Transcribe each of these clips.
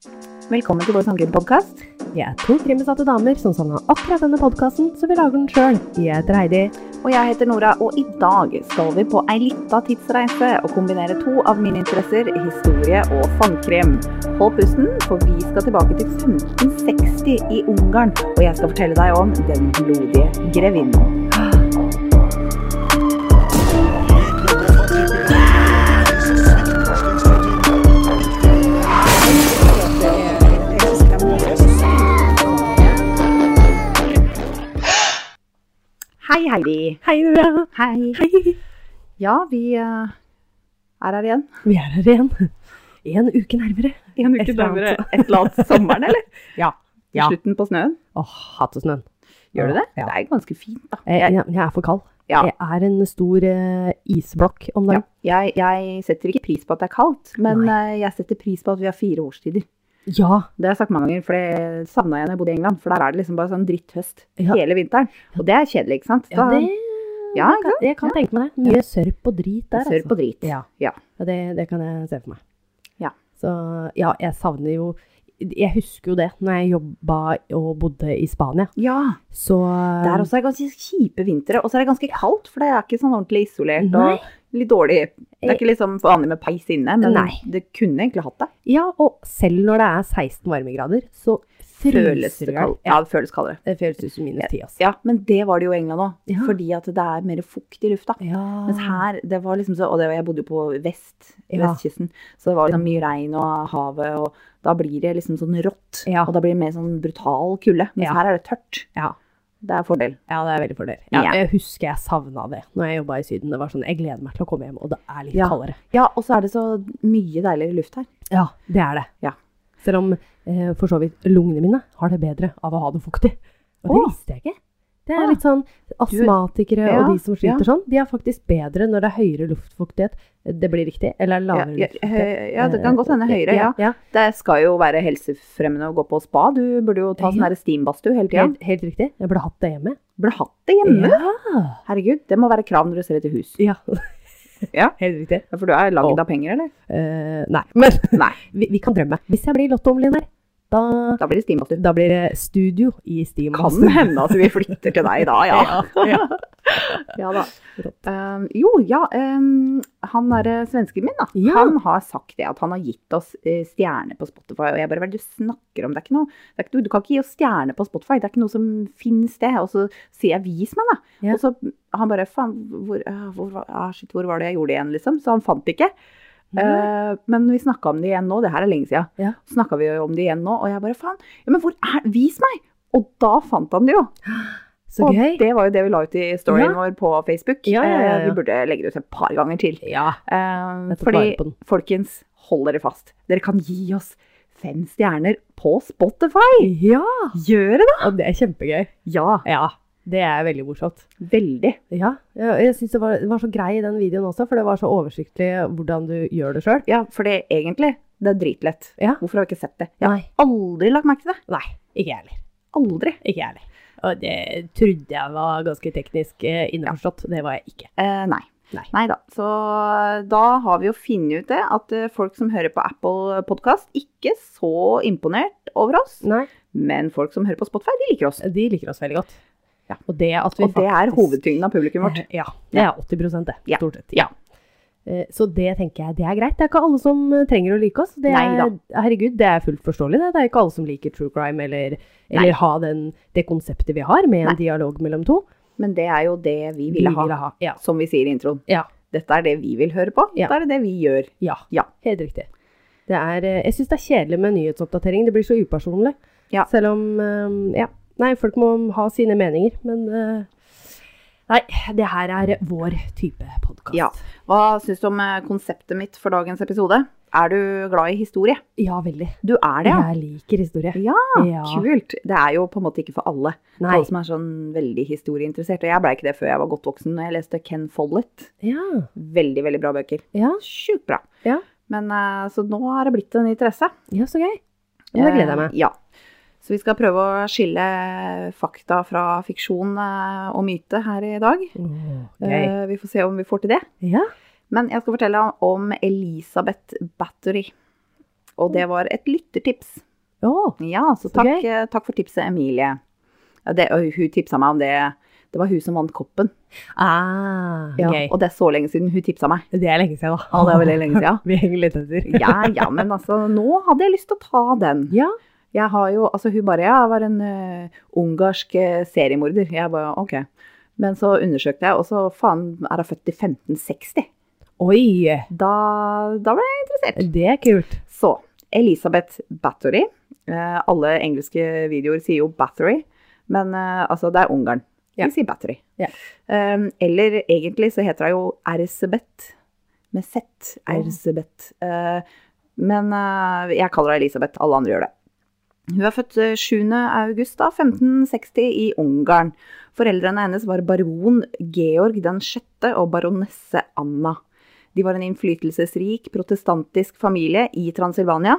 Velkommen til vår sangkrimpodkast. Vi er to krimbesatte damer som savna akkurat denne podkasten, så vi lager den sjøl. Jeg heter Heidi. Og jeg heter Nora, og i dag skal vi på ei lita tidsreise og kombinere to av mine interesser, historie og fangkrim. Hold pusten, for vi skal tilbake til 1560 i Ungarn, og jeg skal fortelle deg om Den blodige grevinnen. Hei, Heidi. Hei, Nora. Hei. Hei. Ja, vi eh, er her igjen. Vi er her igjen. En uke nærmere. En uke et nærmere et eller annet sommeren, eller? Ja. Ja. Slutten på snøen. Åh, hater snøen. Gjør du det? Ja. Det er ganske fint, da. Jeg, Jeg, jeg, er for kald. Ja. Jeg er en stor uh, isblokk om ja. dagen. jeg, jeg setter ikke pris på at det er kaldt, men uh, jeg setter pris på at vi har fire årstider. Ja. Det har jeg sagt mange ganger, for det savna jeg da jeg bodde i England. For der er det liksom bare sånn dritthøst Ja. hele vinteren. Og det er kjedelig, ikke sant? ja, det Ja, kan, jeg kan tenke meg det. Mye sørp og drit der. Sørp altså. og drit. Ja. Ja. Det, det kan jeg se for meg. Ja. Så ja, jeg savner jo Jeg husker jo det når jeg jobba og bodde i Spania. ja. Så også er det ganske kjipe vintre, og så er det ganske kaldt, for det er ikke sånn ordentlig isolert Nei. og litt dårlig. Det er ikke liksom vanlig med peis inne, men Nei. det kunne egentlig hatt det. Ja, og selv når det er 16 varmegrader, så Føles det kaldt? Ja, det føles kaldere. det føles ut som minus 10, altså. Ja, men det var det jo i England òg, Ja. fordi at det er mer fukt i lufta. Ja. Mens her, det var liksom så, og det, var- jeg bodde jo på vest, Ja. vestkysten, så det var liksom mye regn og havet, og da blir det liksom sånn rått, Ja. og da blir det mer sånn brutal kulde. Mens her er det tørt. Ja. Det er fordel. ja, det er veldig fordel. Ja, Ja. Jeg husker jeg savna det når jeg jobba i Syden. Det var sånn, Jeg gleder meg til å komme hjem, og det er litt Ja. kaldere. Ja, og så er det så mye deiligere luft her. Ja, det er det. Ja. Selv om eh, for så vidt lungene mine har det bedre av å ha det fuktig. Og det Åh. visste jeg ikke. Det er Ah. litt sånn astmatikere Ja, og de som sliter ja. sånn, de er faktisk bedre når det er høyere luftfuktighet. Det blir riktig? Eller lavere ja, luftfuktighet? ja, det kan godt hende høyere, ja. ja. Det skal jo være helsefremmende å gå på spa. Du burde jo ta sånn Ja. steambadstue hele tida. Helt, helt riktig. Jeg burde hatt det hjemme. Burde hatt det hjemme. Ja. Herregud, det må være krav når du ser etter hus. ja. Ja. Helt riktig. For du er lagd av penger, eller? Uh, nei, men Nei. vi, vi kan drømme. Hvis jeg blir lottoomliner, da, Da blir det steambadstue. da blir det studio i Steam. Kan hende at vi flytter til deg da, ja. ja. Ja da. Um, jo, ja. Um, han derre svensken min, da. Ja. Han har sagt det, at han har gitt oss uh, stjerne på Spotify. Og jeg bare Hva er det du snakker om? Det er ikke noe, det er ikke Du kan ikke gi oss stjerne på Spotify. Det er ikke noe som finnes det. Og så sier jeg 'vis meg', da. Ja. Og så han bare Faen, hvor, uh, hvor, var- shit, hvor var det jeg gjorde det igjen, liksom? Så han fant det ikke. Eh, men vi snakka om det igjen nå, det her er lenge siden. Ja. vi snakka vi om det igjen nå, og jeg bare faen, ja, men hvor er Vis meg! Og da fant han det jo. Så og gøy. det var jo det vi la ut i storyen Ja. vår på Facebook. Ja, Eh. Vi burde legge det ut et par ganger til. Ja. Eh, fordi, folkens, hold dere fast. Dere kan gi oss fem stjerner på Spotify! ja. Gjør det, da! Og det er kjempegøy. Ja, Ja. Det er veldig morsomt. veldig. Ja. Jeg, jeg syns det, var- var så grei i den videoen også, for det var så oversiktlig hvordan du gjør det sjøl. Ja, for det egentlig, det er dritlett. Ja. Hvorfor har vi ikke sett det? Jeg har Nei. aldri lagt merke til det. Nei, ikke jeg heller. Aldri. Ikke jeg heller. Og det trodde jeg var ganske teknisk innforstått. innforstått. Det var jeg ikke. Eh, nei. Nei. Nei da. Så da har vi jo funnet ut det, at eh, folk som hører på Apple Podkast, ikke så imponert over oss. Nei. Men folk som hører på Spotify, de liker oss. De liker oss veldig godt. Ja. Og det vi Og det er faktisk- hovedtyngden av publikum vårt. Ja. Det er 80 det, stort sett. Ja. Eh, Så det tenker jeg, det er greit. Det er ikke alle som eh, trenger å like oss. Det er, herregud, det er fullt forståelig. Det. det er ikke alle som liker true crime eller, eller ha den, det konseptet vi har med en Nei. dialog mellom to. Men det er jo det vi ville ha, ha. Ja. som vi sier i introen. Ja. Dette er det vi vil høre på. Ja. Dette er det vi gjør. ja. Ja. Helt riktig. Det er, eh, jeg syns det er kjedelig med nyhetsoppdatering. Det blir så upersonlig. Ja. Selv om Ja. Nei, folk må ha sine meninger, men uh, Nei, det her er vår type podkast. Ja. Hva syns du om eh, konseptet mitt for dagens episode? Er du glad i historie? ja, veldig. Du er det, ja? Jeg liker historie. Ja, Ja. kult. Det er jo på en måte ikke for alle. Nei. Alle som er sånn veldig historieinteressert. Og jeg blei ikke det før jeg var godt voksen. når Jeg leste Ken Follett. Ja. Veldig, veldig bra bøker. Ja, Sjukt bra. Ja. Men uh, Så nå har det blitt en interesse. ja så gøy. Det gleder jeg meg. Ja. Så vi skal prøve å skille fakta fra fiksjon eh, og myte her i dag. Okay. Eh, Vi får se om vi får til det. Ja. Men jeg skal fortelle om Elisabeth Battery. Og det var et lyttertips. Oh, Ja, så takk, gøy. eh, takk for tipset, Emilie. Det, hun tipsa meg om det. Det var hun som vant koppen. ah, Ja, okay. Og det er så lenge siden hun tipsa meg. Det er lenge siden, da. Ja, det er veldig lenge siden. Vi henger litt etter. Ja, ja, men altså, nå hadde jeg lyst til å ta den. Ja. Jeg har jo, altså hun bare, ja, jeg var en uh, ungarsk eh, seriemorder. Jeg bare, ok. Men så undersøkte jeg, og så faen er hun født i 1560. Oi, Da, da ble jeg interessert. det er kult. Så, Elisabeth Battery. Uh, alle engelske videoer sier jo Battery, men uh, altså det er Ungarn. Ja. De sier Battery. Ja. Um, eller egentlig så heter hun jo Erzebeth med Z. Erzebeth. Oh. Uh, men eh, jeg kaller henne Elisabeth, alle andre gjør det. Hun er født eh, 7. august da, 1560 i Ungarn. Foreldrene hennes var baron Georg den sjette og baronesse Anna. De var en innflytelsesrik protestantisk familie i Transilvania.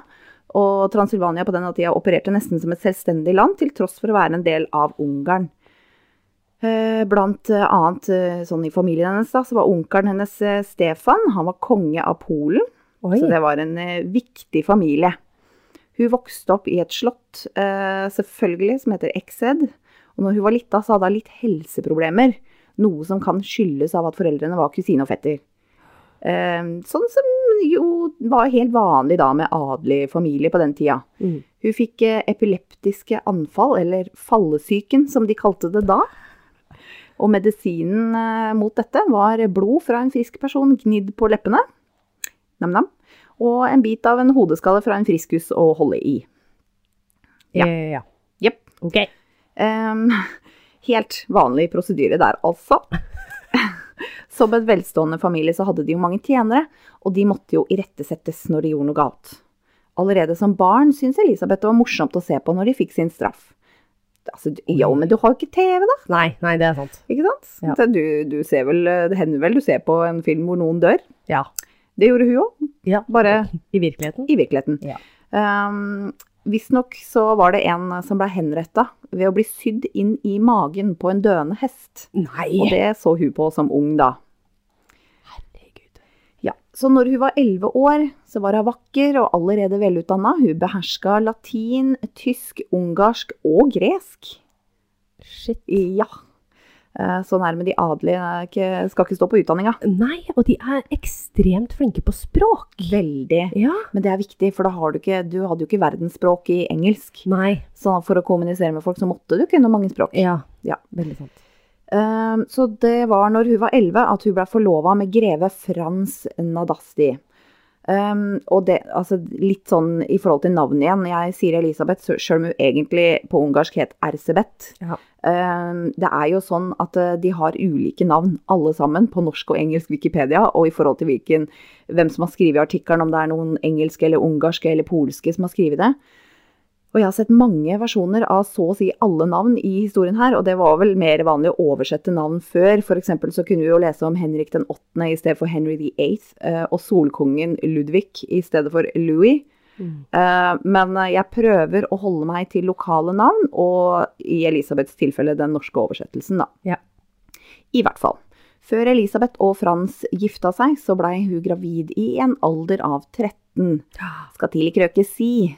Og Transilvania på denne tida opererte nesten som et selvstendig land, til tross for å være en del av Ungarn. Eh, Blant eh, annet eh, sånn i familien hennes da, så var onkelen hennes eh, Stefan. Han var konge av Polen. Oi. Så det var en eh, viktig familie. Hun vokste opp i et slott, eh, selvfølgelig, som heter Exed. Og når hun var lita, så hadde hun litt helseproblemer. Noe som kan skyldes av at foreldrene var kusine og fetter. Eh, sånn som jo var helt vanlig da med adelig familie på den tida. Mm. Hun fikk eh, epileptiske anfall, eller fallesyken som de kalte det da. Og medisinen mot dette var blod fra en frisk person gnidd på leppene. Nam-nam. Og en bit av en hodeskalle fra en friskus å holde i. Ja. Ja. ja. Jepp. Ok. Um, helt vanlig prosedyre der, altså. Som en velstående familie så hadde de jo mange tjenere, og de måtte jo irettesettes når de gjorde noe galt. Allerede som barn syntes Elisabeth det var morsomt å se på når de fikk sin straff. Altså, jo, men du har jo ikke TV, da. Nei, nei, det er sant. Ikke sant? Ja. Du, du ser vel, det hender vel du ser på en film hvor noen dør. Ja. Det gjorde hun òg, ja. bare I virkeligheten? i virkeligheten. Ja. Um, Visstnok så var det en som ble henretta ved å bli sydd inn i magen på en døende hest. Nei! Og det så hun på som ung, da. Herregud. Ja, Så når hun var elleve år, så var hun vakker og allerede velutdanna. Hun beherska latin, tysk, ungarsk og gresk. Shit. Ja. Eh, Så nærme de adelige ikke, skal ikke stå på utdanninga. Nei, og de er ekstremt flinke på språk. Veldig. Ja. Men det er viktig, for da har du ikke Du hadde jo ikke verdensspråk i engelsk. Nei. Så for å kommunisere med folk, så måtte du kunne mange språk. Ja. Ja. Veldig sant. Um, så det var når hun var 11 at hun ble forlova med greve Frans Nadasti. Um, og det, altså litt sånn i forhold til navnet igjen. Jeg sier Elisabeth, sjøl om hun egentlig på ungarsk het Erzebeth, Ja. Um, det er jo sånn at uh, de har ulike navn, alle sammen, på norsk og engelsk Wikipedia. Og i forhold til hvilken, hvem som har skrevet artikkelen, om det er noen engelske eller ungarske eller polske som har skrevet det. Og jeg har sett mange versjoner av så å si alle navn i historien her, og det var vel mer vanlig å oversette navn før. Eksempel så kunne vi jo lese om Henrik den 8. i stedet for Henry the 8., eh, og solkongen Ludvig i stedet for Louis. Mm. Eh, Men eh, jeg prøver å holde meg til lokale navn, og i Elisabeths tilfelle den norske oversettelsen, da. Ja. I hvert fall. Før Elisabeth og Frans gifta seg, så blei hun gravid i en alder av 13 skal til ikke røke si.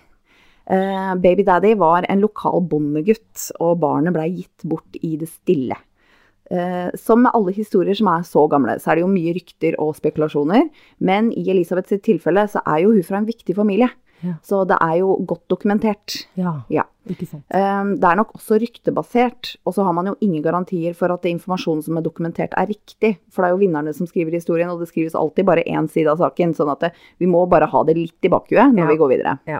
Eh, baby daddy var en lokal bondegutt, og barnet blei gitt bort i det stille. Eh, som med alle historier som er så gamle, så er det jo mye rykter og spekulasjoner. Men i Elisabeths sitt tilfelle så er jo hun fra en viktig familie. Ja. Så det er jo godt dokumentert. Ja. Ja. Ikke sant. Eh, Det er nok også ryktebasert, og så har man jo ingen garantier for at informasjonen som er dokumentert er riktig. For det er jo vinnerne som skriver historien, og det skrives alltid bare én side av saken. Sånn at det, vi må bare ha det litt i bakhuet når Ja. vi går videre. Ja.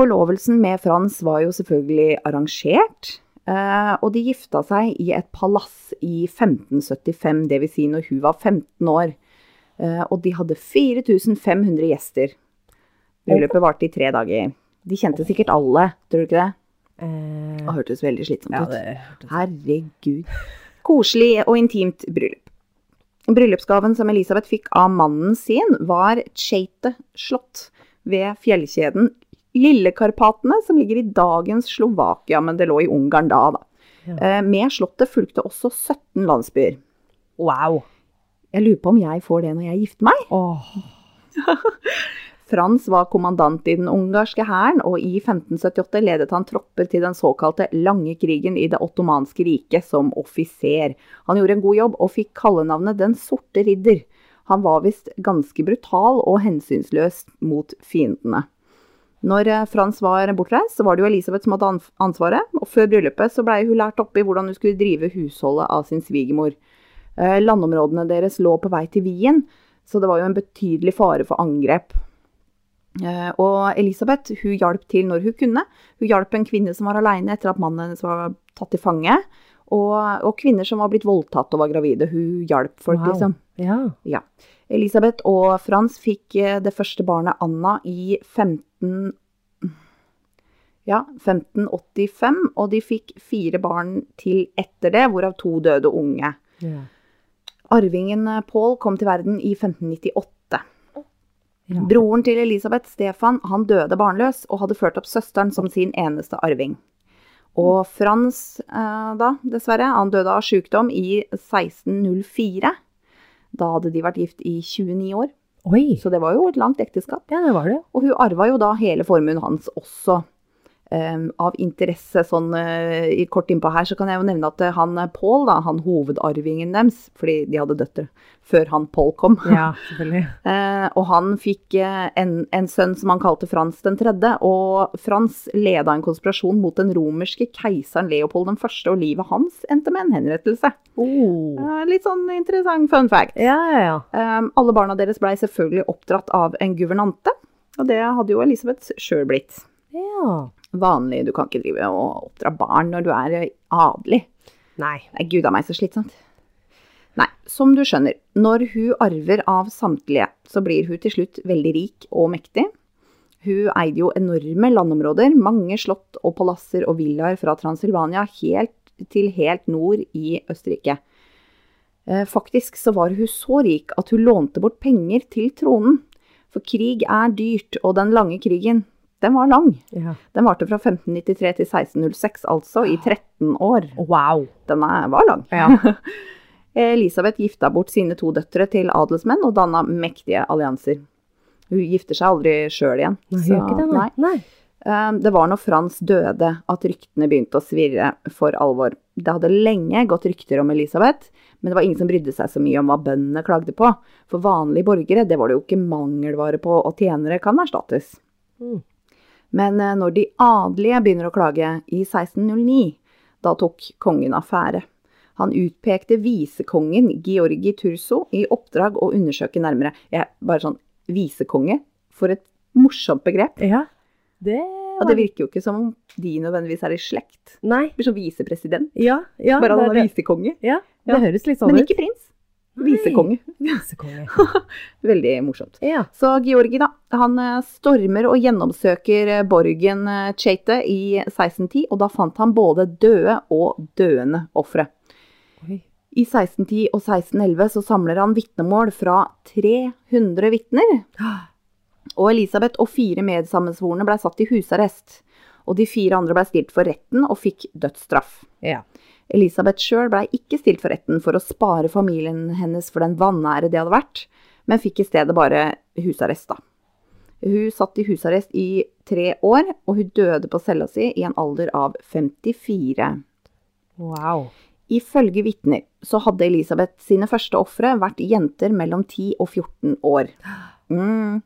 Forlovelsen med Frans var jo selvfølgelig arrangert. eh, Og de gifta seg i et palass i 1575, dvs. Si når hun var 15 år. Eh, Og de hadde 4500 gjester. Bryllupet varte i tre dager. De kjente sikkert alle, tror du ikke det? Eh, Det hørtes veldig slitsomt ut. Herregud. Koselig og intimt bryllup. Bryllupsgaven som Elisabeth fikk av mannen sin, var Tjeite slott ved fjellkjeden Lillekarpatene, som ligger i dagens Slovakia, men det lå i Ungarn da, da. Ja. Eh, Med slottet fulgte også 17 landsbyer. Wow. Jeg lurer på om jeg får det når jeg gifter meg. Oh. Frans var kommandant i den ungarske hæren, og i 1578 ledet han tropper til den såkalte lange krigen i det ottomanske riket som offiser. Han gjorde en god jobb og fikk kallenavnet Den sorte ridder. Han var visst ganske brutal og hensynsløs mot fiendene. Når eh, Frans var bortreist, så var det jo Elisabeth som hadde ansvaret, og før bryllupet så blei hun lært opp i hvordan hun skulle drive husholdet av sin svigermor. Eh, landområdene deres lå på vei til Wien, så det var jo en betydelig fare for angrep. Eh, og Elisabeth hun hjalp til når hun kunne. Hun hjalp en kvinne som var aleine etter at mannen hennes var tatt til fange. Og, og, kvinner som var blitt voldtatt og var gravide. Hun hjalp folk, wow. liksom. Ja. ja. Elisabeth og Frans fikk eh, det første barnet, Anna, i 15... Ja, 1585, og de fikk fire barn til etter det, hvorav to døde unge. Ja. Arvingen eh, Paul kom til verden i 1598. Ja. Broren til Elisabeth, Stefan, han døde barnløs og hadde ført opp søsteren som sin eneste arving. Og Frans, eh, da, dessverre, han døde av sykdom i 1604. Da hadde de vært gift i 29 år. Oi. Så det var jo et langt ekteskap. Ja, det var det. Og hun arva jo da hele formuen hans også. Um, av interesse sånn uh, kort innpå her, så kan jeg jo nevne at uh, han Paul, da, han hovedarvingen deres, fordi de hadde døtre før han Paul kom. Ja, selvfølgelig. og han fikk en, en, sønn som han kalte Frans den tredje, og Frans leda en konspirasjon mot den romerske keiseren Leopold den første, og livet hans endte med en henrettelse. Oh. litt sånn interessant fun fact. Ja, ja, ja. Um, alle barna deres blei selvfølgelig oppdratt av en guvernante, og det hadde jo Elisabeth sjøl blitt. Ja vanlig. Du kan ikke drive og oppdra barn når du er adelig. Nei. er gud a meg, så slitsomt. Nei, som du skjønner, når hun arver av samtlige, så blir hun til slutt veldig rik og mektig. Hun eide jo enorme landområder, mange slott og palasser og villaer fra Transilvania helt til helt nord i Østerrike. Eh, faktisk så var hun så rik at hun lånte bort penger til tronen. For krig er dyrt, og den lange krigen, den var lang. Ja. Den varte fra 1593 til 1606, altså i 13 år. Wow. Den var lang. Ja. Elisabeth gifta bort sine to døtre til adelsmenn og danna mektige allianser. Hun gifter seg aldri sjøl igjen. Så, nei. nei. Um, det var når Frans døde at ryktene begynte å svirre for alvor. Det hadde lenge gått rykter om Elisabeth, men det var ingen som brydde seg så mye om hva bøndene klagde på. For vanlige borgere det var det jo ikke mangelvare på, og tjenere kan erstattes. Mm. Men eh, når de adelige begynner å klage i 1609, da tok kongen affære. Han utpekte visekongen Georgi Turso i oppdrag å undersøke nærmere. Jeg, bare sånn Visekonge? For et morsomt begrep. Ja, det Og det virker jo ikke som om de nødvendigvis er i slekt. Nei. Blir sånn visepresident. Ja, ja, Bare han er visekonge. Ja, det høres litt sånn ut. Men ikke prins. Visekonge. Visekonge. Veldig morsomt. Ja. Så Georgi, da. Han eh, stormer og gjennomsøker eh, borgen Chate eh, i 1610, og da fant han både døde og døende ofre. I 1610 og 1611 så samler han vitnemål fra 300 vitner. Og Elisabeth og fire medsammensvorne ble satt i husarrest. Og de fire andre ble stilt for retten og fikk dødsstraff. Ja. Elisabeth sjøl blei ikke stilt for retten for å spare familien hennes for den vanære det hadde vært, men fikk i stedet bare husarrest, da. Hun satt i husarrest i tre år, og hun døde på cella si i en alder av 54. Wow. Ifølge vitner så hadde Elisabeth sine første ofre vært jenter mellom 10 og 14 år. Mm.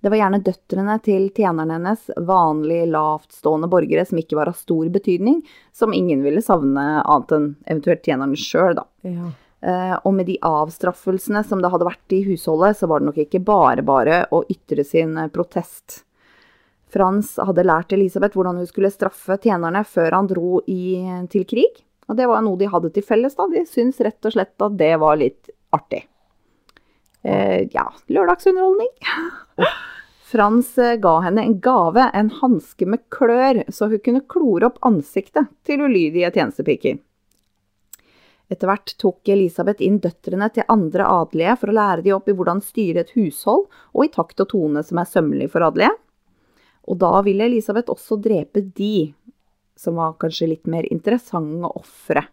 Det var gjerne døtrene til tjenerne hennes, vanlige lavtstående borgere som ikke var av stor betydning, som ingen ville savne annet enn eventuelt tjenerne sjøl, da. Ja. Uh, og med de avstraffelsene som det hadde vært i husholdet, så var det nok ikke bare bare å ytre sin eh, protest. Frans hadde lært Elisabeth hvordan hun skulle straffe tjenerne før han dro i, til krig. Og det var noe de hadde til felles. da. De syntes rett og slett at det var litt artig. Eh, ja, lørdagsunderholdning. Frans eh, ga henne en gave, en hanske med klør, så hun kunne klore opp ansiktet til ulydige tjenestepiker. Etter hvert tok Elisabeth inn døtrene til andre adelige for å lære dem opp i hvordan styre et hushold, og i takt og tone som er sømmelig for adelige. Og da ville Elisabeth også drepe de, som var kanskje litt mer interessante ofre.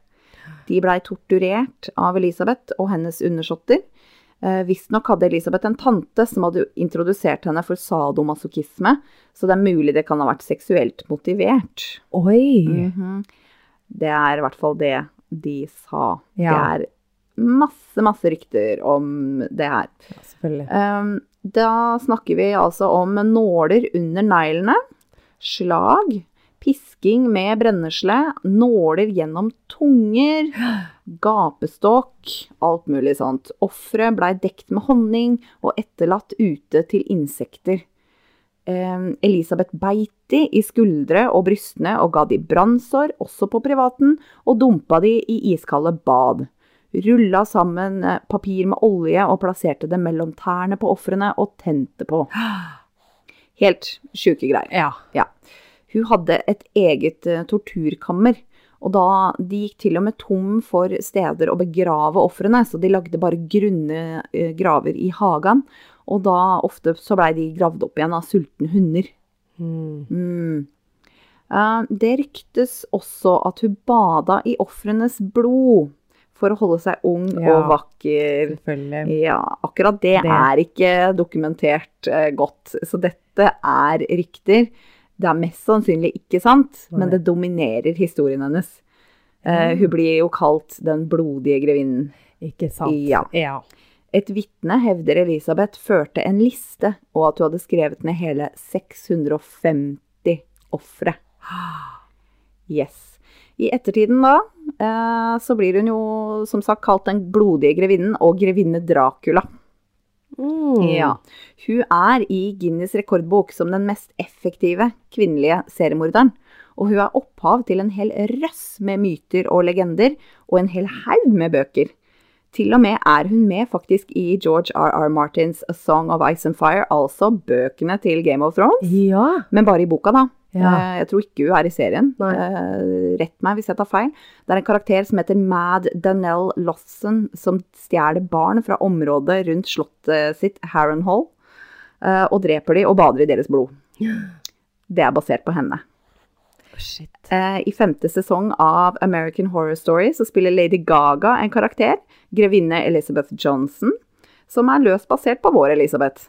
De blei torturert av Elisabeth og hennes undersåtter, Eh, Visstnok hadde Elisabeth en tante som hadde introdusert henne for sadomasochisme, så det er mulig det kan ha vært seksuelt motivert. Oi! Mhm. Det er i hvert fall det de sa. Ja. Det er masse, masse rykter om det her. Ja, selvfølgelig. Um, da snakker vi altså om nåler under neglene, slag, pisking med brennesle, nåler gjennom tunger, gapestokk, alt mulig sånt. Offeret blei dekt med honning og etterlatt ute til insekter. Eh, Elisabeth beit de i skuldre og brystene og ga de brannsår, også på privaten, og dumpa de i iskalde bad. Rulla sammen eh, papir med olje og plasserte det mellom tærne på ofrene og tente på. Helt sjuke greier. Ja. Ja. Hun hadde et eget eh, torturkammer, og da de gikk til og med tom for steder å begrave ofrene, så de lagde bare grunne eh, graver i hagen, og da ofte så blei de gravd opp igjen av sultne hunder. Mm. Mm. Det ryktes også at hun bada i ofrenes blod for å holde seg ung Ja. og vakker. Selvfølgelig. Ja, akkurat det, Det. er ikke dokumentert eh, godt, så dette er rykter. Det er mest sannsynlig ikke sant, men det dominerer historien hennes. Uh, hun blir jo kalt den blodige grevinnen. Ikke sant? Ja. ja. Et vitne hevder Elisabeth førte en liste, og at hun hadde skrevet ned hele 650 ofre. Yes. I ettertiden da, uh, så blir hun jo som sagt kalt den blodige grevinnen og grevinne Dracula. Mm. Ja. Hun er i Guinness rekordbok som den mest effektive kvinnelige seriemorderen. Og hun er opphav til en hel røss med myter og legender, og en hel haug med bøker. Til og med er hun med faktisk i George R.R. Martins A Song of Ice and Fire, altså bøkene til Game of Thrones. Ja. Men bare i boka, da. Ja. Eh, Jeg tror ikke hun er i serien. Nei. Eh, Rett meg hvis jeg tar feil. Det er en karakter som heter Mad Danelle Lawson, som stjeler barn fra området rundt slottet sitt, Harrenhall, eh, og dreper de og bader i deres blod. Det er basert på henne. Shit. I femte sesong av American Horror Story så spiller Lady Gaga en karakter, grevinne Elizabeth Johnson, som er løst basert på vår Elisabeth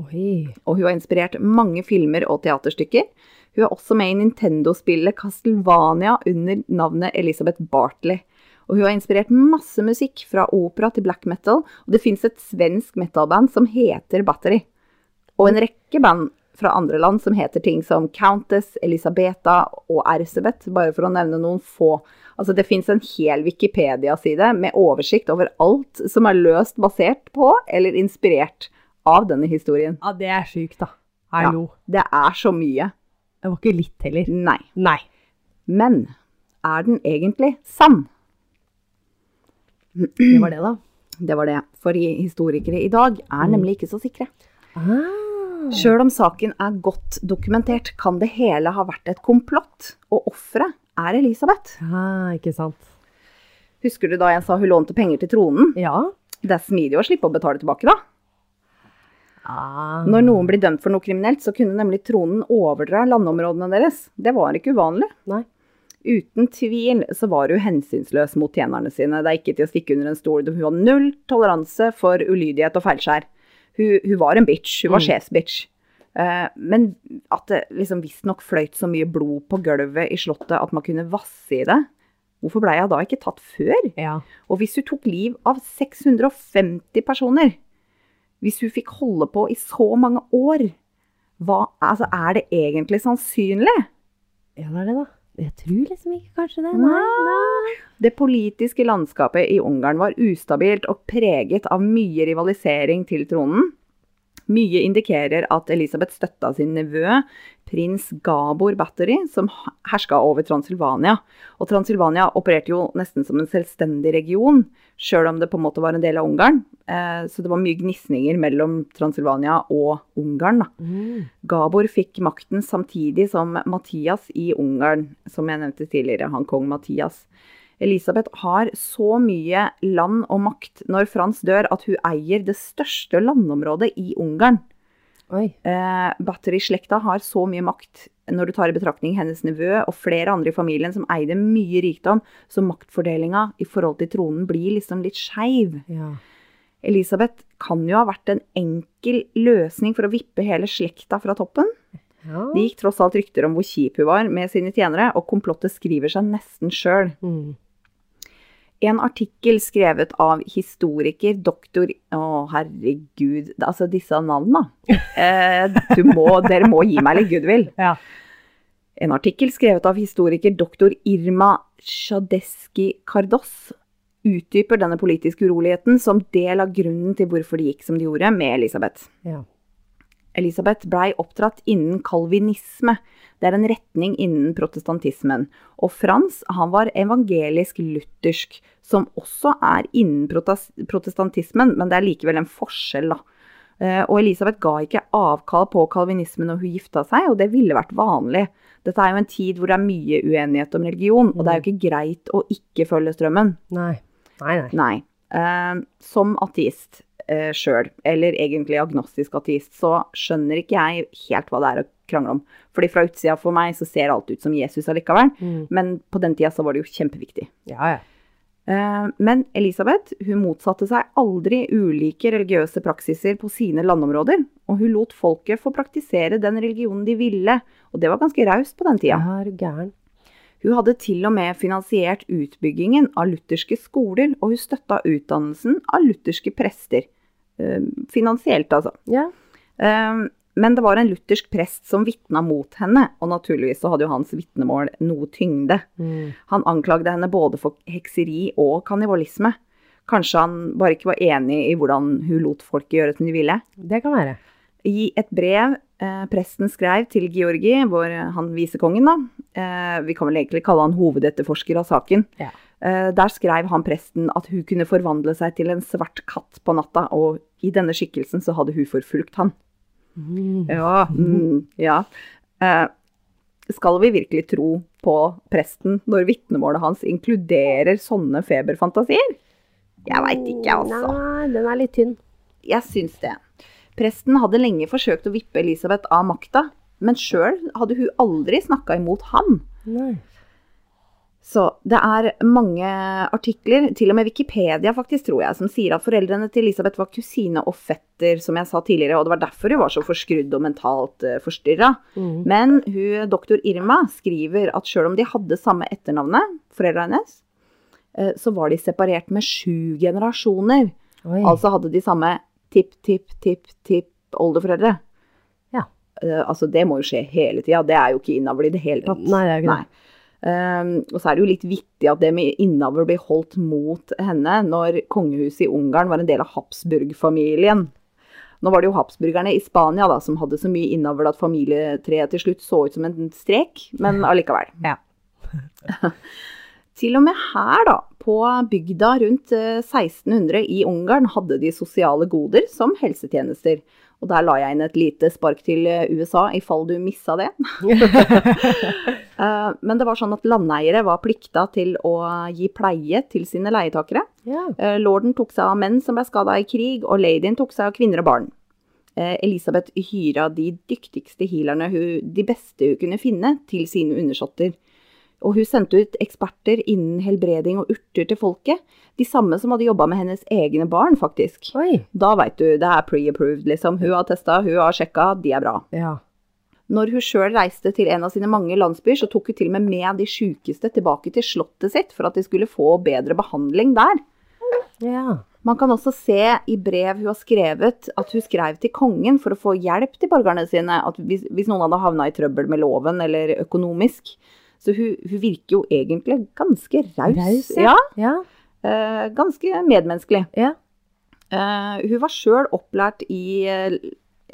Oi. og hun har inspirert mange filmer og teaterstykker. Hun er også med i Nintendo-spillet Castlevania under navnet Elisabeth Bartley. Og hun har inspirert masse musikk, fra opera til black metal, og det fins et svensk metalband som heter Battery. Og en rekke band fra andre land som heter ting som Countess, Elisabeta og Erzebeth, bare for å nevne noen få. Altså det fins en hel Wikipedia-side med oversikt over alt som er løst basert på eller inspirert av denne historien. Ja, det er sjukt, da. Hallo. Det er så mye. Det var ikke litt heller. Nei. Nei. Men er den egentlig sann? Det var det, da. Det var det. For historikere i dag er nemlig ikke så sikre. Ah. Sjøl om saken er godt dokumentert, kan det hele ha vært et komplott, og offeret er Elisabeth. Ah, ikke sant. Husker du da jeg sa hun lånte penger til tronen? Ja. Det er smidig å slippe å betale tilbake, da. Ah. Når noen blir dømt for noe kriminelt, så kunne nemlig tronen overdra landområdene deres. Det var ikke uvanlig. Nei. Uten tvil så var hun hensynsløs mot tjenerne sine. Det er ikke til å stikke under en stol. Hun har null toleranse for ulydighet og feilskjær. Hun, hun var en bitch. Hun var Mm. sjefsbitch. Uh, men at det liksom visstnok fløyt så mye blod på gulvet i slottet at man kunne vasse i det, hvorfor blei hun da ikke tatt før? Ja. Og hvis hun tok liv av 650 personer, hvis hun fikk holde på i så mange år, hva, altså, er det egentlig sannsynlig? ja, det er det, da. Jeg tror liksom ikke kanskje det. Nei. Nei. Det politiske landskapet i Ungarn var ustabilt og preget av mye rivalisering til tronen. Mye indikerer at Elisabeth støtta sin nevø, prins Gabor Battery, som herska over Transilvania. Og Transilvania opererte jo nesten som en selvstendig region, sjøl om det på en måte var en del av Ungarn. Eh, Så det var mye gnisninger mellom Transilvania og Ungarn. Mm. Gabor fikk makten samtidig som Mathias i Ungarn, som jeg nevnte tidligere, han kong Mathias. Elisabeth har så mye land og makt når Frans dør at hun eier det største landområdet i Ungarn. Oi. Eh, Battery-slekta har så mye makt når du tar i betraktning hennes nevø og flere andre i familien som eide mye rikdom, så maktfordelinga i forhold til tronen blir liksom litt skeiv. Ja. Elisabeth kan jo ha vært en enkel løsning for å vippe hele slekta fra toppen. Ja. Det gikk tross alt rykter om hvor kjip hun var med sine tjenere, og komplottet skriver seg nesten sjøl. Mm. En artikkel skrevet av historiker, doktor Å, herregud. Altså, disse navnene. Eh, du må, dere må gi meg litt goodwill. Ja. En artikkel skrevet av historiker doktor Irma Shadeski Kardos utdyper denne politiske uroligheten som del av grunnen til hvorfor det gikk som det gjorde med Elisabeth. Ja. Elisabeth blei oppdratt innen kalvinisme. Det er en retning innen protestantismen. Og Frans han var evangelisk-luthersk, som også er innen protestantismen, men det er likevel en forskjell, da. Eh, Og Elisabeth ga ikke avkall på kalvinismen når hun gifta seg, og det ville vært vanlig. Dette er jo en tid hvor det er mye uenighet om religion, og det er jo ikke greit å ikke følge strømmen. Nei. Nei, nei. Nei. Eh, som ateist uh, sjøl, eller egentlig agnostisk ateist, så skjønner ikke jeg helt hva det er å krangle om. Fordi fra utsida for meg så ser alt ut som Jesus allikevel, Mm. men på den tida så var det jo kjempeviktig. Ja, ja. Eh, men Elisabeth hun motsatte seg aldri ulike religiøse praksiser på sine landområder, og hun lot folket få praktisere den religionen de ville, og det var ganske raust på den tida. Ja, er du gæren. Hun hadde til og med finansiert utbyggingen av lutherske skoler, og hun støtta utdannelsen av lutherske prester. Eh, Finansielt, altså. Ja. Eh, Men det var en luthersk prest som vitna mot henne, og naturligvis så hadde jo hans vitnemål noe tyngde. Mm. Han anklagde henne både for hekseri og kannibalisme. Kanskje han bare ikke var enig i hvordan hun lot folket gjøre som de ville. Det kan være. I et brev eh, presten skrev til Georgi, vår, han visekongen, da, eh, vi kan vel egentlig kalle han hovedetterforsker av saken, Ja. Eh, der skrev han presten at hun kunne forvandle seg til en svart katt på natta, og i denne skikkelsen så hadde hun forfulgt han. Mm. Ja, mm, ja. Eh, skal vi virkelig tro på presten når vitnemålet hans inkluderer sånne feberfantasier? Jeg veit ikke, altså. Nei, den er litt tynn. Jeg syns det. Presten hadde lenge forsøkt å vippe Elisabeth av makta, men sjøl hadde hun aldri snakka imot han. Nei. Så det er mange artikler, til og med Wikipedia faktisk, tror jeg, som sier at foreldrene til Elisabeth var kusine og fetter, som jeg sa tidligere, og det var derfor hun var så forskrudd og mentalt uh, forstyrra. Mm. Men hun, doktor Irma skriver at sjøl om de hadde samme etternavnet, foreldrene hennes, eh, så var de separert med sju generasjoner. Oi. Altså hadde de samme tipp-tipp-tipp-tipp-oldeforeldre. Ja. Eh, altså det må jo skje hele tida, det er jo ikke innavl i det hele tatt. Nei, det er ikke det. Um, og så er det jo litt vittig at det med innavl blir holdt mot henne når kongehuset i Ungarn var en del av Habsburg-familien. Nå var det jo habsburgerne i Spania da, som hadde så mye innavl at familietreet til slutt så ut som en strek, men allikevel. Ja. Til og med her, da, på bygda rundt eh, 1600 i Ungarn, hadde de sosiale goder som helsetjenester. Og der la jeg inn et lite spark til eh, USA, i fall du missa det. Eh, Men det var sånn at landeiere var plikta til å gi pleie til sine leietakere. Ja. Eh, Lorden tok seg av menn som ble skada i krig, og ladyen tok seg av kvinner og barn. Eh, Elisabeth hyra de dyktigste healerne, de beste hun kunne finne, til sine undersåtter. Og hun sendte ut eksperter innen helbreding og urter til folket. De samme som hadde jobba med hennes egne barn, faktisk. Oi. Da veit du, det er pre-approved, liksom. Hun har testa, hun har sjekka, de er bra. Ja. Når hun sjøl reiste til en av sine mange landsbyer, så tok hun til og med med de sjukeste tilbake til slottet sitt for at de skulle få bedre behandling der. Ja. Man kan også se i brev hun har skrevet, at hun skrev til kongen for å få hjelp til borgerne sine. At hvis, hvis noen hadde havna i trøbbel med loven eller økonomisk. Så hun, hun virker jo egentlig ganske raus. Raus, ja. Ja. Uh, ganske medmenneskelig. Ja. Uh, hun var sjøl opplært i eh,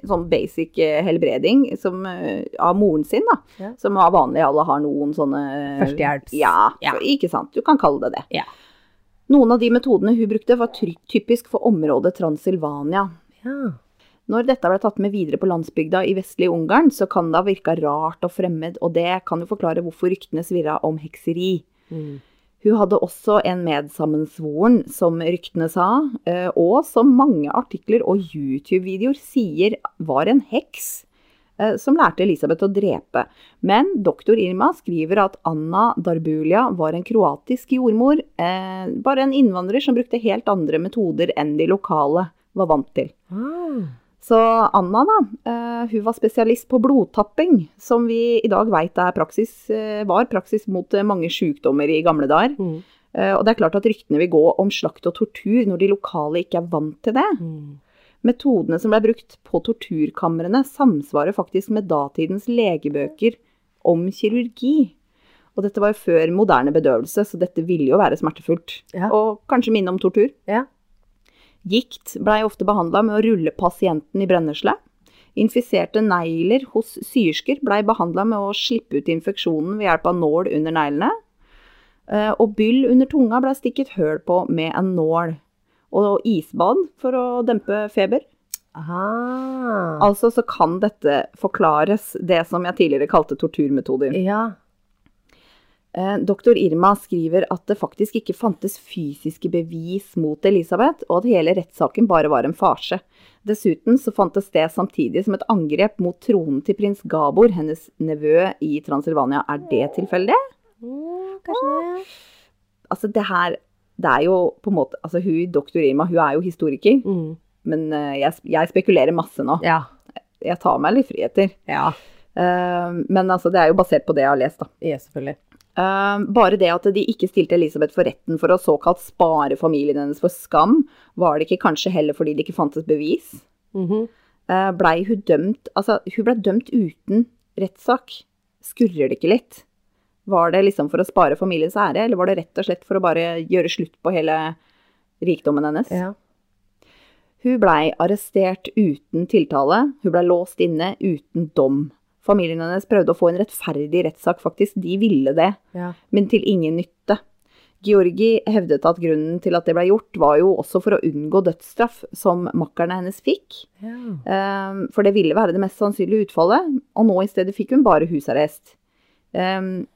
sånn basic eh, helbreding som, eh, av moren sin, da. Ja. Som av vanlig, alle har noen sånne Førstehjelps- Ja, Ja. ikke sant. Du kan kalle det det. Ja. Noen av de metodene hun brukte, var typisk for området Transilvania. ja. Når dette ble tatt med videre på landsbygda i vestlige Ungarn, så kan det ha virka rart og fremmed, og det kan jo forklare hvorfor ryktene svirra om hekseri. Mm. Hun hadde også en medsammensvoren, som ryktene sa, eh, og som mange artikler og YouTube-videoer sier var en heks. eh, som lærte Elisabeth å drepe. Men doktor Irma skriver at Anna Darbulia var en kroatisk jordmor, eh, bare en innvandrer som brukte helt andre metoder enn de lokale var vant til. Ah. Så Anna da, eh, hun var spesialist på blodtapping, som vi i dag praksis, eh, var praksis mot eh, mange sykdommer i gamle dager. Mm. Og det er klart at ryktene vil gå om slakt og tortur når de lokale ikke er vant til det. Mm. Metodene som ble brukt på torturkamrene samsvarer faktisk med datidens legebøker om kirurgi. Og dette var jo før moderne bedøvelse, så dette ville jo være smertefullt. Ja. Og kanskje minne om tortur. Ja. Gikt blei ofte behandla med å rulle pasienten i brennesle. Infiserte negler hos syersker blei behandla med å slippe ut infeksjonen ved hjelp av nål under neglene. Eh, Og byll under tunga blei stikket høl på med en nål. Og isbad for å dempe feber. Aha. Altså så kan dette forklares, det som jeg tidligere kalte torturmetoder. Ja. Eh, Doktor Irma skriver at det faktisk ikke fantes fysiske bevis mot Elisabeth, og at hele rettssaken bare var en farse. Dessuten så fantes det samtidig som et angrep mot tronen til prins Gabor, hennes nevø i Transilvania. Er det tilfeldig? Mm, kanskje det. Altså det her, det er jo på en måte, altså hun, doktor Irma, hun er jo historiker, Mm. men eh, jeg, jeg spekulerer masse nå. Ja. Jeg tar meg litt friheter. Ja. Eh, men altså det er jo basert på det jeg har lest da. Ja, selvfølgelig. Eh, bare det at de ikke stilte Elisabeth for retten for å såkalt spare familien hennes for skam, var det ikke kanskje heller fordi det ikke fantes bevis? Mhm. Eh, blei hun dømt Altså, hun ble dømt uten rettssak. Skurrer det ikke litt? Var det liksom for å spare familiens ære, eller var det rett og slett for å bare gjøre slutt på hele rikdommen hennes? Ja. Hun blei arrestert uten tiltale, hun blei låst inne uten dom. Familien hennes prøvde å få en rettferdig rettssak, faktisk. De ville det Ja. men til ingen nytte. Georgi hevdet at grunnen til at det ble gjort, var jo også for å unngå dødsstraff, som makkerne hennes fikk. Ja. Um, for det ville være det mest sannsynlige utfallet, og nå i stedet fikk hun bare husarrest. Um,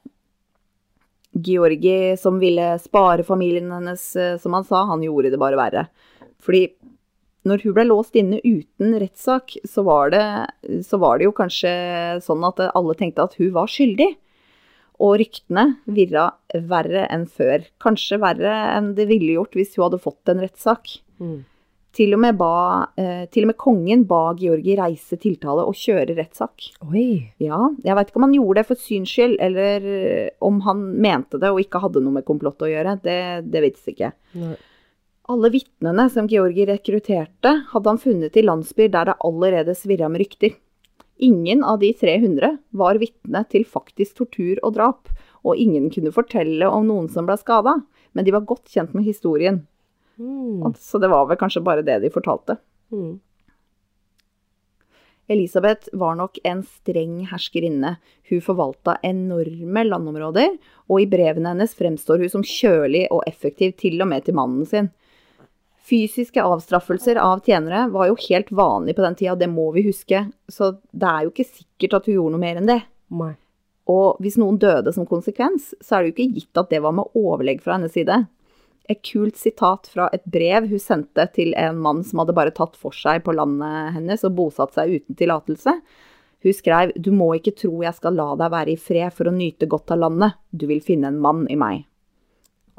Georgi, som ville spare familien hennes, eh, som han sa, han gjorde det bare verre. Fordi når hun ble låst inne uten rettssak, så var det, så var det jo kanskje sånn at alle tenkte at hun var skyldig. Og ryktene virra verre enn før. Kanskje verre enn det ville gjort hvis hun hadde fått en rettssak. Mm. Til og, ba, eh, til og med kongen ba Georgi reise tiltale og kjøre rettssak. Ja, jeg veit ikke om han gjorde det for syns skyld, eller om han mente det og ikke hadde noe med komplott å gjøre. Det, det vites ikke. Nei. Alle vitnene som Georgi rekrutterte, hadde han funnet i landsbyer der det allerede svirra med rykter. Ingen av de 300 var vitne til faktisk tortur og drap, og ingen kunne fortelle om noen som ble skada, men de var godt kjent med historien. Mm. Så det var vel kanskje bare det de fortalte. Mm. Elisabeth var nok en streng herskerinne. Hun forvalta enorme landområder, og i brevene hennes fremstår hun som kjølig og effektiv til og med til mannen sin. Fysiske avstraffelser av tjenere var jo helt vanlig på den tida, det må vi huske, så det er jo ikke sikkert at hun gjorde noe mer enn det. Nei. Og hvis noen døde som konsekvens, så er det jo ikke gitt at det var med overlegg fra hennes side. Et kult sitat fra et brev hun sendte til en mann som hadde bare tatt for seg på landet hennes og bosatt seg uten tillatelse. Hun skrev Du må ikke tro jeg skal la deg være i fred for å nyte godt av landet. Du vil finne en mann i meg.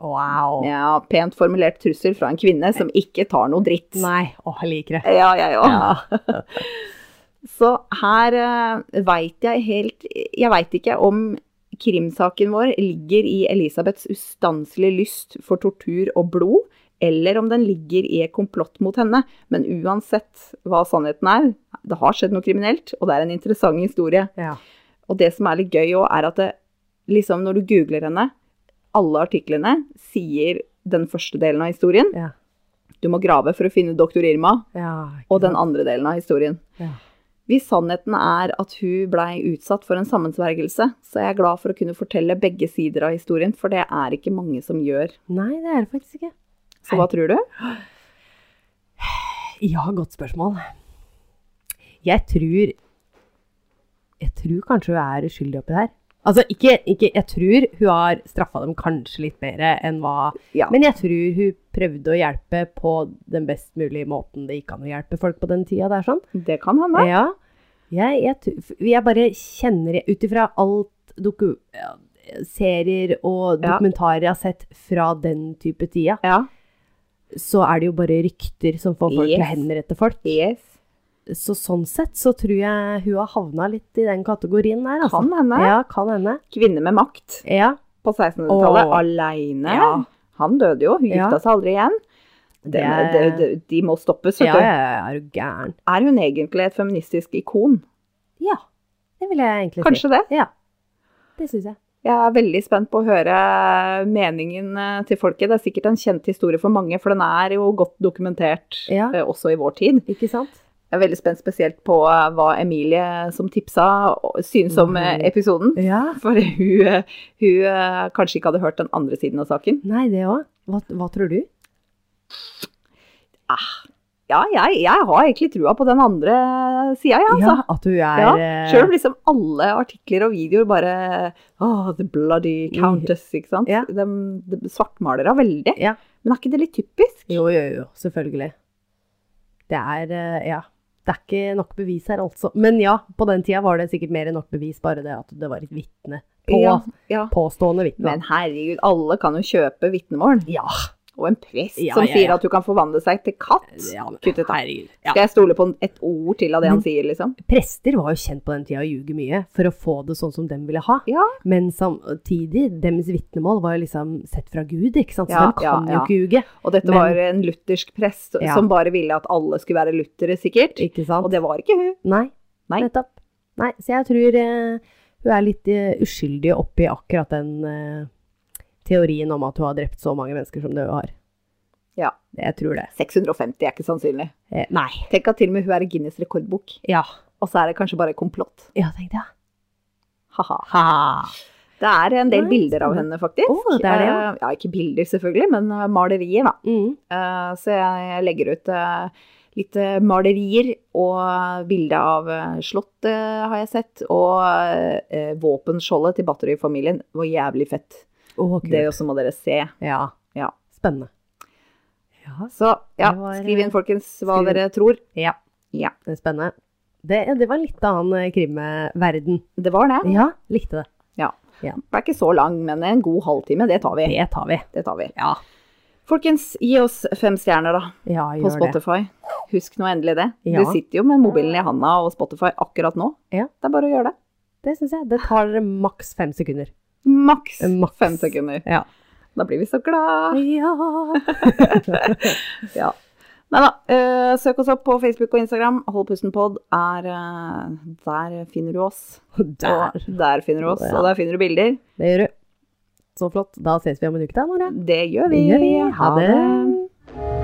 Wow. Ja, pent formulert trussel fra en kvinne som ikke tar noe dritt. Nei. Å, jeg liker det. Ja, jeg òg. Ja. Så her uh, veit jeg helt Jeg veit ikke om krimsaken vår ligger i Elisabeths ustanselige lyst for tortur og blod, eller om den ligger i et komplott mot henne. Men uansett hva sannheten er, det har skjedd noe kriminelt, og det er en interessant historie. Ja. Og det som er litt gøy òg, er at det, liksom når du googler henne, alle artiklene sier den første delen av historien. Ja. Du må grave for å finne doktor Irma, ja og den andre delen av historien. Ja. Hvis sannheten er at hun blei utsatt for en sammensvergelse, så er jeg glad for å kunne fortelle begge sider av historien, for det er ikke mange som gjør. Nei, det er det faktisk ikke. Så hva tror du? Ja, godt spørsmål. Jeg tror Jeg tror kanskje hun er uskyldig oppi der. Altså, ikke, ikke Jeg tror hun har straffa dem kanskje litt mer enn hva Ja. Men jeg tror hun prøvde å hjelpe på den best mulige måten det gikk an å hjelpe folk på den tida er sånn. Det kan hende. Ja. Jeg, jeg, jeg bare kjenner ut ifra alt doku, serier og dokumentarer jeg har sett fra den type tida, Ja. så er det jo bare rykter som får folk til å Yes. henrette folk. Yes. Så sånn sett så tror jeg hun har havna litt i den kategorien der, altså. Kan hende. Ja, kan hende. Kvinne med makt Ja. på 1600-tallet, Åh. aleine. Ja. Han døde jo, hun gifta seg aldri igjen. Det De, de, de, må stoppes, vet Ja, du. ja, ja, er du gæren? Er hun egentlig et feministisk ikon? Ja, det vil jeg egentlig si. Kanskje det? Ja, det syns jeg. Jeg er veldig spent på å høre meningen eh, til folket. Det er sikkert en kjent historie for mange, for den er jo godt dokumentert Ja. eh, også i vår tid. Ikke sant? Jeg er veldig spent spesielt på eh, hva Emilie som tipsa synes om eh, Mhm. episoden. Ja. For hun, hun eh, kanskje ikke hadde hørt den andre siden av saken. Nei, det òg. Hva, hva tror du? Ja, jeg, jeg har egentlig trua på den andre sida, ja, altså. Ja, at du er Ja, Sjøl om liksom alle artikler og videoer bare oh, the bloody countess, ikke sant. Ja. De, de svartmaler henne veldig. Ja. Men er ikke det litt typisk? Jo, jo, jo, selvfølgelig. Det er Ja. Det er ikke nok bevis her, altså. Men ja, på den tida var det sikkert mer enn nok bevis, bare det at det var et vitne. På, Ja, ja. Påstående vitne. Men herregud, alle kan jo kjøpe vitnemål. ja. Og en prest Ja, som ja, sier at du kan forvandle seg til katt. men. Skal jeg stole på et ord til av det han Men- sier, liksom? Prester var jo kjent på den tida å ljuge mye for å få det sånn som de ville ha. Men samtidig, deres vitnemål var jo liksom sett fra Gud, ikke sant? Så de kan jo ikke ljuge. Og dette Men- var en luthersk prest som bare ville at alle skulle være luthere, sikkert. Og det var ikke hun. Nei, Nei. nettopp. Nei, så jeg tror eh, hun er litt uh, uskyldig oppi akkurat den eh, teorien om at hun har drept så mange mennesker som det hun har. Ja. Jeg tror det. 650 er ikke sannsynlig. Eh, nei. Tenk at til og med hun er i Guinness rekordbok. Ja. Og så er det kanskje bare komplott. Ja, tenkte jeg. Ha-ha. Ha. Det er en del Nei, bilder av henne, faktisk. Oh, det er det, ja. Eh, ja, ikke bilder selvfølgelig, men eh, malerier, da. Mm. Uh, Så jeg legger ut uh, litt malerier og bilde av slottet har jeg sett, og eh, våpenskjoldet til Battery-familien var jævlig fett. Kult. Det også må dere se. Ja. Ja. Spennende. Ja. Så ja, var, skriv inn folkens hva skriv- dere tror. ja. Ja, Det er spennende. Det, det var en litt annen eh, krimverden. det var det. Ja, likte det. Ja. Ja. Det er ikke så lang, men en god halvtime, det tar vi. Det tar vi. Det tar vi. Ja. Folkens, gi oss fem stjerner da, Ja, på Spotify. det. Husk nå endelig det. Ja. Du sitter jo med mobilen i handa og Spotify akkurat nå. Ja. Det er bare å gjøre det. Det syns jeg. Det tar maks fem sekunder. Maks fem sekunder. Ja. Da blir vi så glad. Ja. Ja. Nei da, eh, søk oss opp på Facebook og Instagram. Hold pusten pod er eh, Der finner du oss. Der. Og der finner du oss, Ja. og der finner du bilder. Det gjør du. Så flott. Da ses vi om en uke, da, Nora. Det gjør vi. Det gjør vi. Ha det.